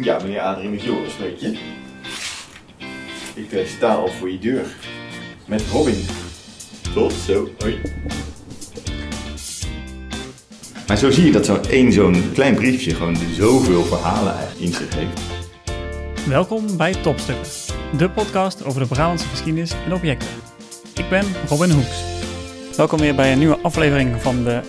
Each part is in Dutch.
Ja, meneer Adrien met Joris, weet je. Ik eh, sta al voor je deur. Met Robin. Tot zo, hoi. Maar zo zie je dat zo'n één zo'n klein briefje gewoon zoveel verhalen eigenlijk in zich heeft. Welkom bij Topstukken, de podcast over de Brabantse geschiedenis en objecten. Ik ben Robin Hoeks. Welkom weer bij een nieuwe aflevering van de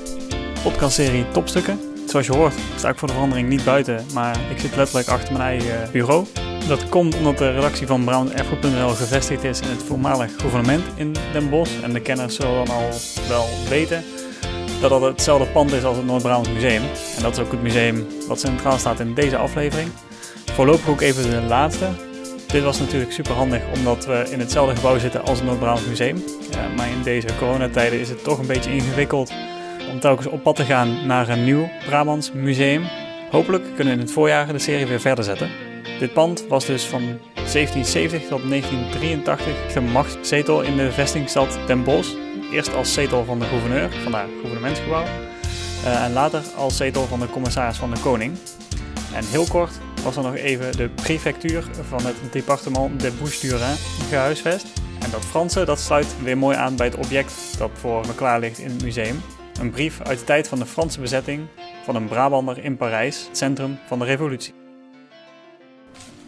podcastserie Topstukken. Zoals je hoort sta ik voor de verandering niet buiten, maar ik zit letterlijk achter mijn eigen bureau. Dat komt omdat de redactie van BrabantErfgoed.nl gevestigd is in het voormalig gouvernement in Den Bosch. En de kenners zullen dan al wel weten dat dat hetzelfde pand is als het Noord-Brabant Museum. En dat is ook het museum wat centraal staat in deze aflevering. Voorlopig ook even de laatste. Dit was natuurlijk super handig omdat we in hetzelfde gebouw zitten als het Noord-Brabant Museum. Ja, maar in deze coronatijden is het toch een beetje ingewikkeld om telkens op pad te gaan naar een nieuw Brabants museum. Hopelijk kunnen we in het voorjaar de serie weer verder zetten. Dit pand was dus van 1770 tot 1983 de machtszetel in de vestingstad Den Bosch. Eerst als zetel van de gouverneur, vandaar gouvernementsgebouw. Uh, en later als zetel van de commissaris van de koning. En heel kort was er nog even de prefectuur van het departement de Bouches-du-Rhin gehuisvest. En dat Franse dat sluit weer mooi aan bij het object dat voor me klaar ligt in het museum. Een brief uit de tijd van de Franse bezetting van een Brabander in Parijs, het centrum van de revolutie.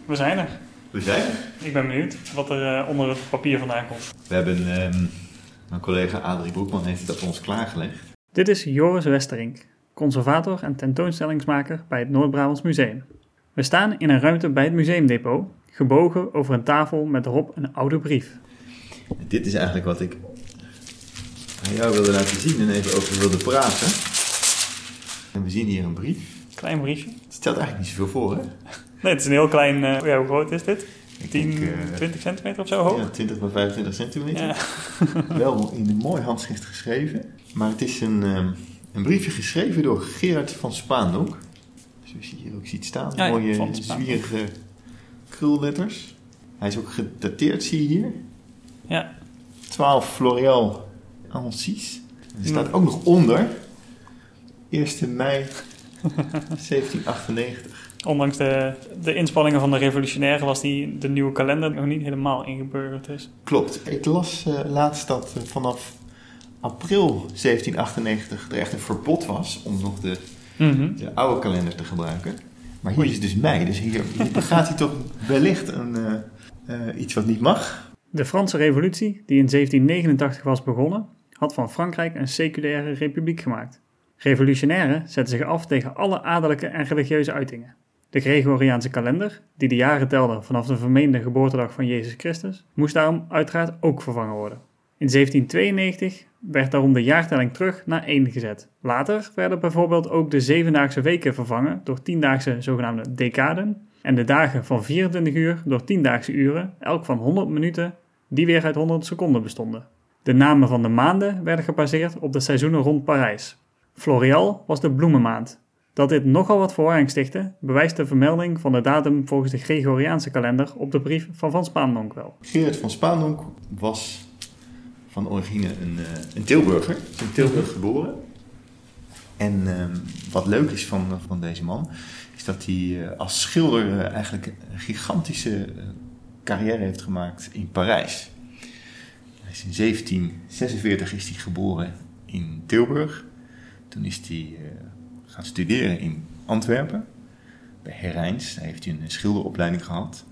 We zijn er. We zijn er. Ik ben benieuwd wat er uh, onder het papier vandaan komt. We hebben, um, mijn collega Adrie Broekman heeft dat voor ons klaargelegd. Dit is Joris Westerink, conservator en tentoonstellingsmaker bij het Noord-Brabants Museum. We staan in een ruimte bij het museumdepot, gebogen over een tafel met erop een oude brief. Dit is eigenlijk wat ik aan jou wilde laten zien en even over wilde praten. En we zien hier een brief. Klein briefje. Het stelt eigenlijk niet zoveel voor, hè? Nee, het is een heel klein... Uh, ja, hoe groot is dit? 10, denk, uh, 20 centimeter of zo hoog? Ja, 20 bij 25 centimeter. Ja. Wel in een mooi handschrift geschreven. Maar het is een, um, een briefje geschreven door Gerard van Spaandonk. Zoals je hier ook ziet staan. Ja, mooie, zwierige krulletters. Hij is ook gedateerd, zie je hier. Ja. 12 Florial Ancis. Er staat ook nog onder 1 mei 1798. Ondanks de, de inspanningen van de revolutionairen was die, de nieuwe kalender nog niet helemaal ingeburgerd is. Klopt. Ik las uh, laatst dat uh, vanaf april 1798 er echt een verbod was om nog de, mm -hmm. de oude kalender te gebruiken. Maar hier Oei. is dus mei, dus hier, hier gaat hij toch wellicht een, uh, iets wat niet mag. De Franse revolutie, die in 1789 was begonnen, had van Frankrijk een seculaire republiek gemaakt. Revolutionairen zetten zich af tegen alle adellijke en religieuze uitingen. De Gregoriaanse kalender, die de jaren telde vanaf de vermeende geboortedag van Jezus Christus, moest daarom uiteraard ook vervangen worden. In 1792 werd daarom de jaartelling terug naar 1 gezet. Later werden bijvoorbeeld ook de zevendaagse weken vervangen door tiendaagse zogenaamde decaden en de dagen van 24 uur door tiendaagse uren, elk van 100 minuten, die weer uit 100 seconden bestonden. De namen van de maanden werden gebaseerd op de seizoenen rond Parijs. Florial was de bloemenmaand. Dat dit nogal wat verwarring stichtte, bewijst de vermelding van de datum volgens de Gregoriaanse kalender op de brief van Van Spaandonk wel. Gerard van Spaandonk was van origine een, uh, een Tilburger, in Tilburg geboren. En uh, wat leuk is van, van deze man, is dat hij uh, als schilder eigenlijk een gigantische carrière heeft gemaakt in Parijs. Is in 1746 is hij geboren in Tilburg. Toen is hij uh, gaan studeren in Antwerpen, bij Herijns. Daar heeft hij een schilderopleiding gehad.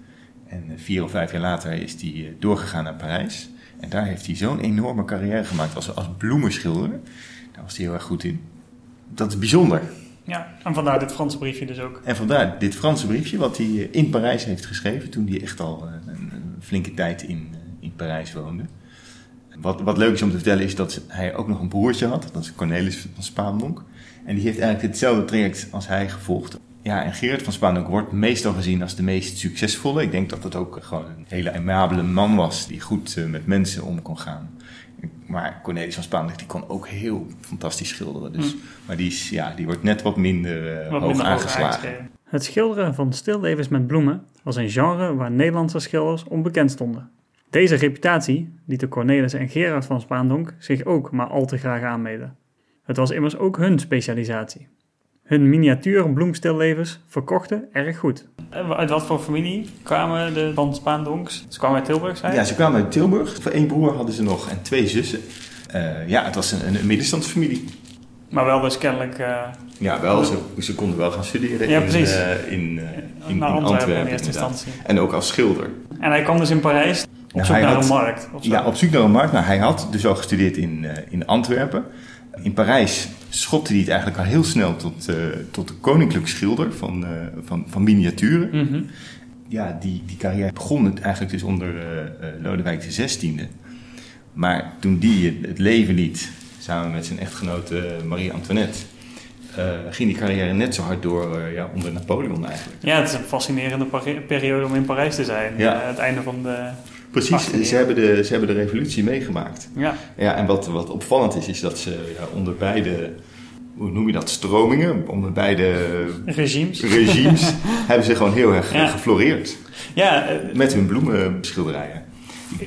En uh, vier of vijf jaar later is hij uh, doorgegaan naar Parijs. En daar heeft hij zo'n enorme carrière gemaakt als, als bloemenschilder. Daar was hij heel erg goed in. Dat is bijzonder. Ja, en vandaar dit Franse briefje dus ook. En vandaar dit Franse briefje, wat hij in Parijs heeft geschreven toen hij echt al een, een flinke tijd in, in Parijs woonde. Wat, wat leuk is om te vertellen is dat hij ook nog een broertje had. Dat is Cornelis van Spaandonk. En die heeft eigenlijk hetzelfde traject als hij gevolgd. Ja, en Gerard van Spaandonk wordt meestal gezien als de meest succesvolle. Ik denk dat het ook gewoon een hele amabele man was die goed uh, met mensen om kon gaan. Maar Cornelis van Spaandonk die kon ook heel fantastisch schilderen. Dus, mm. Maar die, is, ja, die wordt net wat minder uh, wat hoog aangeslagen. Het schilderen van stillevens met bloemen was een genre waar Nederlandse schilders onbekend stonden. Deze reputatie lieten Cornelis en Gerard van Spaandonk zich ook maar al te graag aanmeten. Het was immers ook hun specialisatie. Hun miniatuur bloemstillevens verkochten erg goed. Uit wat voor familie kwamen de Van Spaandonks? Ze kwamen uit Tilburg, zei je? Ja, ze kwamen uit Tilburg. Voor één broer hadden ze nog en twee zussen. Eh, ja, het was een, een middenstandsfamilie. Maar wel dus kennelijk... eh, Ja, wel, ze, ze konden wel gaan studeren Ja, in, eh, in, in, Antwerpen. In eerste instantie. En ook als schilder. En hij kwam dus in Parijs op Ja, zoek naar had- een markt. Of zo. Ja, op zoek naar een markt. Nou, hij had dus al gestudeerd in, eh, in Antwerpen. In Parijs schopte hij het eigenlijk al heel snel tot, eh, tot de koninklijk schilder van, eh, van, van miniaturen. Mhm. Ja, die, die carrière begon het eigenlijk dus onder Lodewijk XVI. Maar toen die het leven liet, samen met zijn echtgenote Marie Antoinette, ging die carrière net zo hard door ja, onder Napoleon eigenlijk. Ja, het is een fascinerende periode om in Parijs te zijn. Ja. Het einde van de... Precies, ze hebben, de, ze hebben de revolutie meegemaakt. Ja, Ja, en wat, wat opvallend is, is dat ze ja, onder beide, hoe noem je dat, stromingen, onder beide regimes. regimes, hebben ze gewoon heel erg Ja. gefloreerd. Ja, eh, Met hun bloemenschilderijen.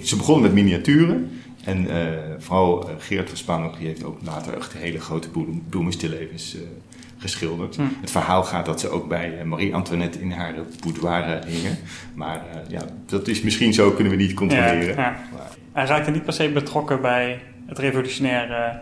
Ze begonnen met miniaturen. En eh, vooral eh, Geert van Spaanhoek die heeft ook later echt hele grote bloem- bloemenstillevens eh, geschilderd. Hm. Het verhaal gaat dat ze ook bij eh, Marie Antoinette in haar boudoir hingen. Maar eh, ja, dat is misschien zo, kunnen we niet controleren. ja. Hij raakte niet per se betrokken bij het revolutionaire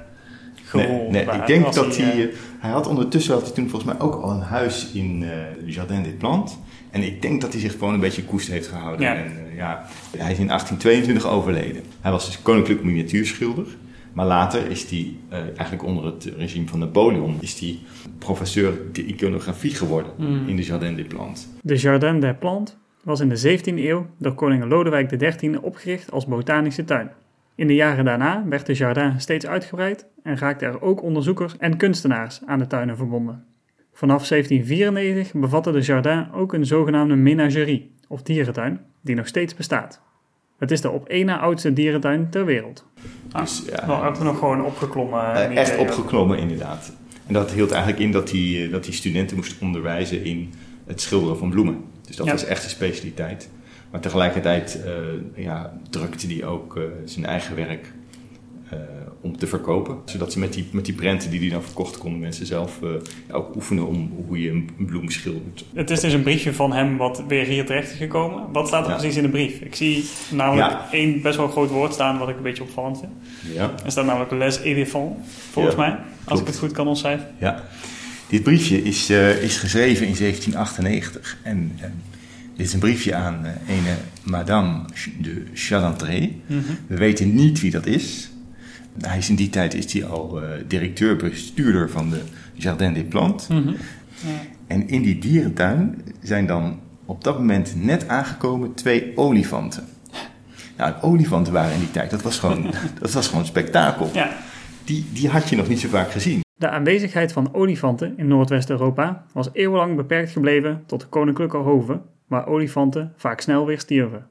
Nee, gerol. nee, Waar- ik denk dat hij, hij... eh, eh, hij had ondertussen had hij toen volgens mij ook al een huis in eh Jardin des Plantes. En ik denk dat hij zich gewoon een beetje koest heeft gehouden. Ja. En, eh, ja, hij is in 1822 overleden. Hij was dus koninklijk miniatuurschilder. Maar later is hij, eh, eigenlijk onder het regime van Napoleon, is hij professeur de iconografie geworden Mm. in de Jardin des Plantes. De Jardin des Plantes was in de 17e eeuw door koning Lodewijk XIII opgericht als botanische tuin. In de jaren daarna werd de jardin steeds uitgebreid en raakten er ook onderzoekers en kunstenaars aan de tuinen verbonden. Vanaf 1794 bevatte de jardin ook een zogenaamde menagerie, of dierentuin, die nog steeds bestaat. Het is de op één na oudste dierentuin ter wereld. Ah, Dus, ja, ook nog gewoon opgeklommen. Eh, die echt opgeklommen, inderdaad. En dat hield eigenlijk in dat hij, eh, dat hij studenten moest onderwijzen in het schilderen van bloemen. Dus dat Ja. was echt zijn specialiteit. Maar tegelijkertijd eh, ja, drukte hij ook eh, zijn eigen werk eh, om te verkopen. Zodat ze met die, met die prenten die hij dan verkocht, konden mensen zelf eh, ja, ook oefenen om hoe je een, een bloem schildert. Het is dus een briefje van hem wat weer hier terecht is gekomen. Wat staat er Ja. precies in de brief? Ik zie namelijk Ja. één best wel groot woord staan wat ik een beetje opvallend vind. Ja. Er staat namelijk les éléphants, volgens mij. Als klopt. ik het goed kan ontcijferen. Ja, dit briefje is, eh, is geschreven in 1798 en eh, dit is een briefje aan eh, ene Madame de Chalantré. We weten niet wie dat is. Hij is in die tijd is hij al eh, directeur-bestuurder van de Jardin des Plantes. En in die dierentuin zijn dan op dat moment net aangekomen twee olifanten. Nou, olifanten waren in die tijd, dat was gewoon, dat was gewoon spektakel. Ja. Die, die had je nog niet zo vaak gezien. De aanwezigheid van olifanten in Noordwest-Europa was eeuwenlang beperkt gebleven tot de koninklijke hoven, waar olifanten vaak snel weer stierven.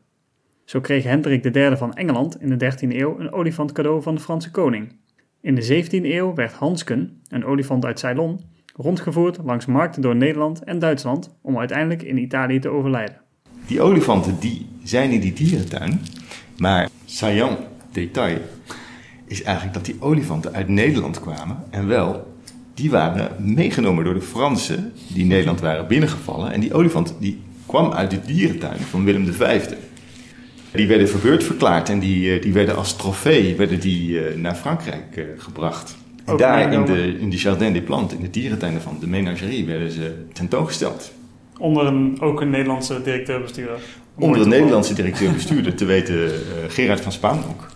Zo kreeg Hendrik III van Engeland in de 13e eeuw een olifant cadeau van de Franse koning. In de 17e eeuw werd Hansken, een olifant uit Ceylon, rondgevoerd langs markten door Nederland en Duitsland om uiteindelijk in Italië te overlijden. Die olifanten die zijn in die dierentuin, maar saillant detail is eigenlijk dat die olifanten uit Nederland kwamen en wel, die waren meegenomen door de Fransen die Nederland waren binnengevallen en die olifant die kwam uit de dierentuin van Willem V. Die werden verbeurd verklaard en die, eh, die werden als trofee werden die, eh, naar Frankrijk eh, gebracht. En Ook daar in de, in de Jardin des Plantes, in de dierentuinen van de Menagerie, werden ze tentoongesteld. Onder een, ook een Nederlandse directeur-bestuurder. Onder een. Nederlandse directeur-bestuurder, te weten Gerard van Spaanhoek.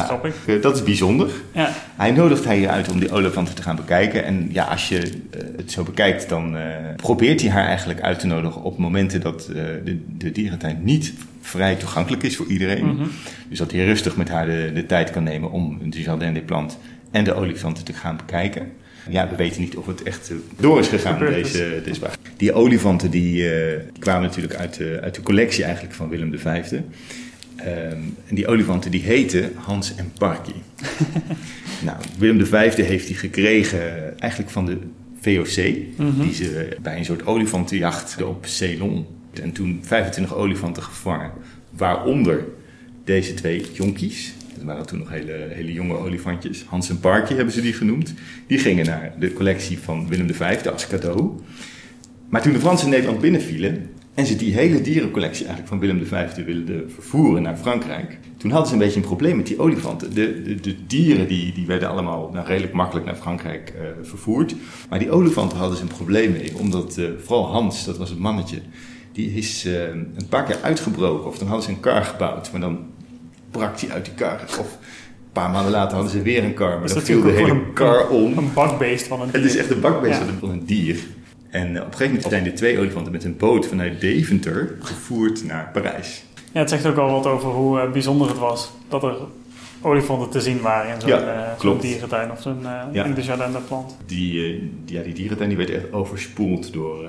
Grappig. eh, dat is bijzonder. Ja, Hij nodigt hij je uit om die olifanten te gaan bekijken. En ja, als je eh, het zo bekijkt, dan eh, probeert hij haar eigenlijk uit te nodigen op momenten dat de, de dierentuin niet vrij toegankelijk is voor iedereen. Mhm. Dus dat hij rustig met haar de, de tijd kan nemen om de Jardin des Plantes en de olifanten te gaan bekijken. Ja, we weten niet of het echt door is gegaan, deze, deze vraag. Die olifanten die, die kwamen natuurlijk uit de, uit de collectie eigenlijk van Willem V. Ehm, en die olifanten die heten Hans en Parky. nou, Willem V heeft die gekregen eigenlijk van de VOC, Mhm. die ze bij een soort olifantenjacht op Ceylon. En toen 25 olifanten gevangen, waaronder deze twee jonkies. Dat waren toen nog hele, hele jonge olifantjes. Hans en Parkje hebben ze die genoemd. Die gingen naar de collectie van Willem V als cadeau. Maar toen de Fransen Nederland binnenvielen en ze die hele dierencollectie eigenlijk van Willem V wilden vervoeren naar Frankrijk, toen hadden ze een beetje een probleem met die olifanten. De, de, de dieren die, die werden allemaal nou, redelijk makkelijk naar Frankrijk uh, vervoerd. Maar die olifanten hadden ze een probleem mee, omdat uh, vooral Hans, dat was het mannetje, die is uh, een paar keer uitgebroken. Of dan hadden ze een kar gebouwd, maar dan brak hij uit die kar. Of een paar maanden later hadden ze weer een kar, maar dan viel de hele een, kar om. Een bakbeest van een dier. Het is echt een bakbeest ja. van een dier. En op een gegeven moment zijn de twee olifanten met een boot vanuit Deventer gevoerd naar Parijs. Ja, het zegt ook al wat over hoe uh, bijzonder het was dat er olifanten te zien waren in zo'n ja, uh, dierentuin of zo'n uh, ja. in de Jardin des Plantes. Die, ja, die dierentuin die werd echt overspoeld door,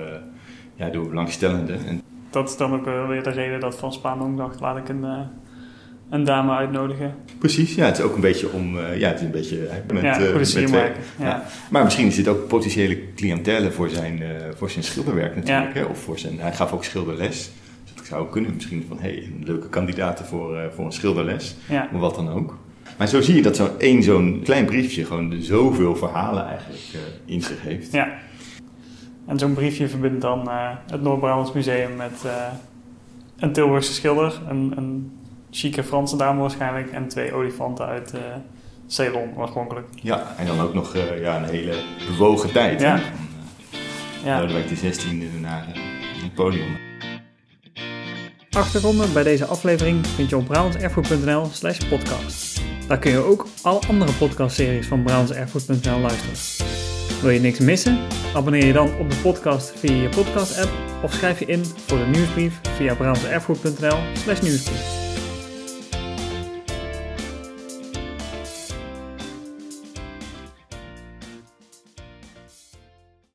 ja, door belangstellenden. En dat is dan ook weer de reden dat Van Spaan dacht, laat ik een, een dame uitnodigen. Precies, ja, het is ook een beetje om, uh, ja, het is een beetje met, ja, de met twee, ja. ja. Maar misschien is dit ook potentiële cliëntele voor zijn, uh, voor zijn schilderwerk natuurlijk, hè? of voor zijn, hij gaf ook schilderles. Dus dat zou kunnen misschien van, hé, hey, een leuke kandidaten voor, voor een schilderles, ja. of wat dan ook. Maar zo zie je dat zo één zo'n klein briefje gewoon zoveel verhalen eigenlijk in zich heeft. Ja. En zo'n briefje verbindt dan het Noord-Brabants Museum met een Tilburgse schilder, een, een chique Franse dame waarschijnlijk en twee olifanten uit uh, Ceylon oorspronkelijk. Ja, en dan ook nog uh, ja, een hele bewogen tijd. Ja. Van, uh, ja. Lodewijk de 16e naar Napoleon. Achtergronden bij deze aflevering vind je op brabantserfgoed.nl slash podcast. Daar kun je ook alle andere podcastseries van brabantserfgoed.nl luisteren. Wil je niks missen? Abonneer je dan op de podcast via je podcast app of schrijf je in voor de nieuwsbrief via brabantserfgoed.nl slash nieuwsbrief.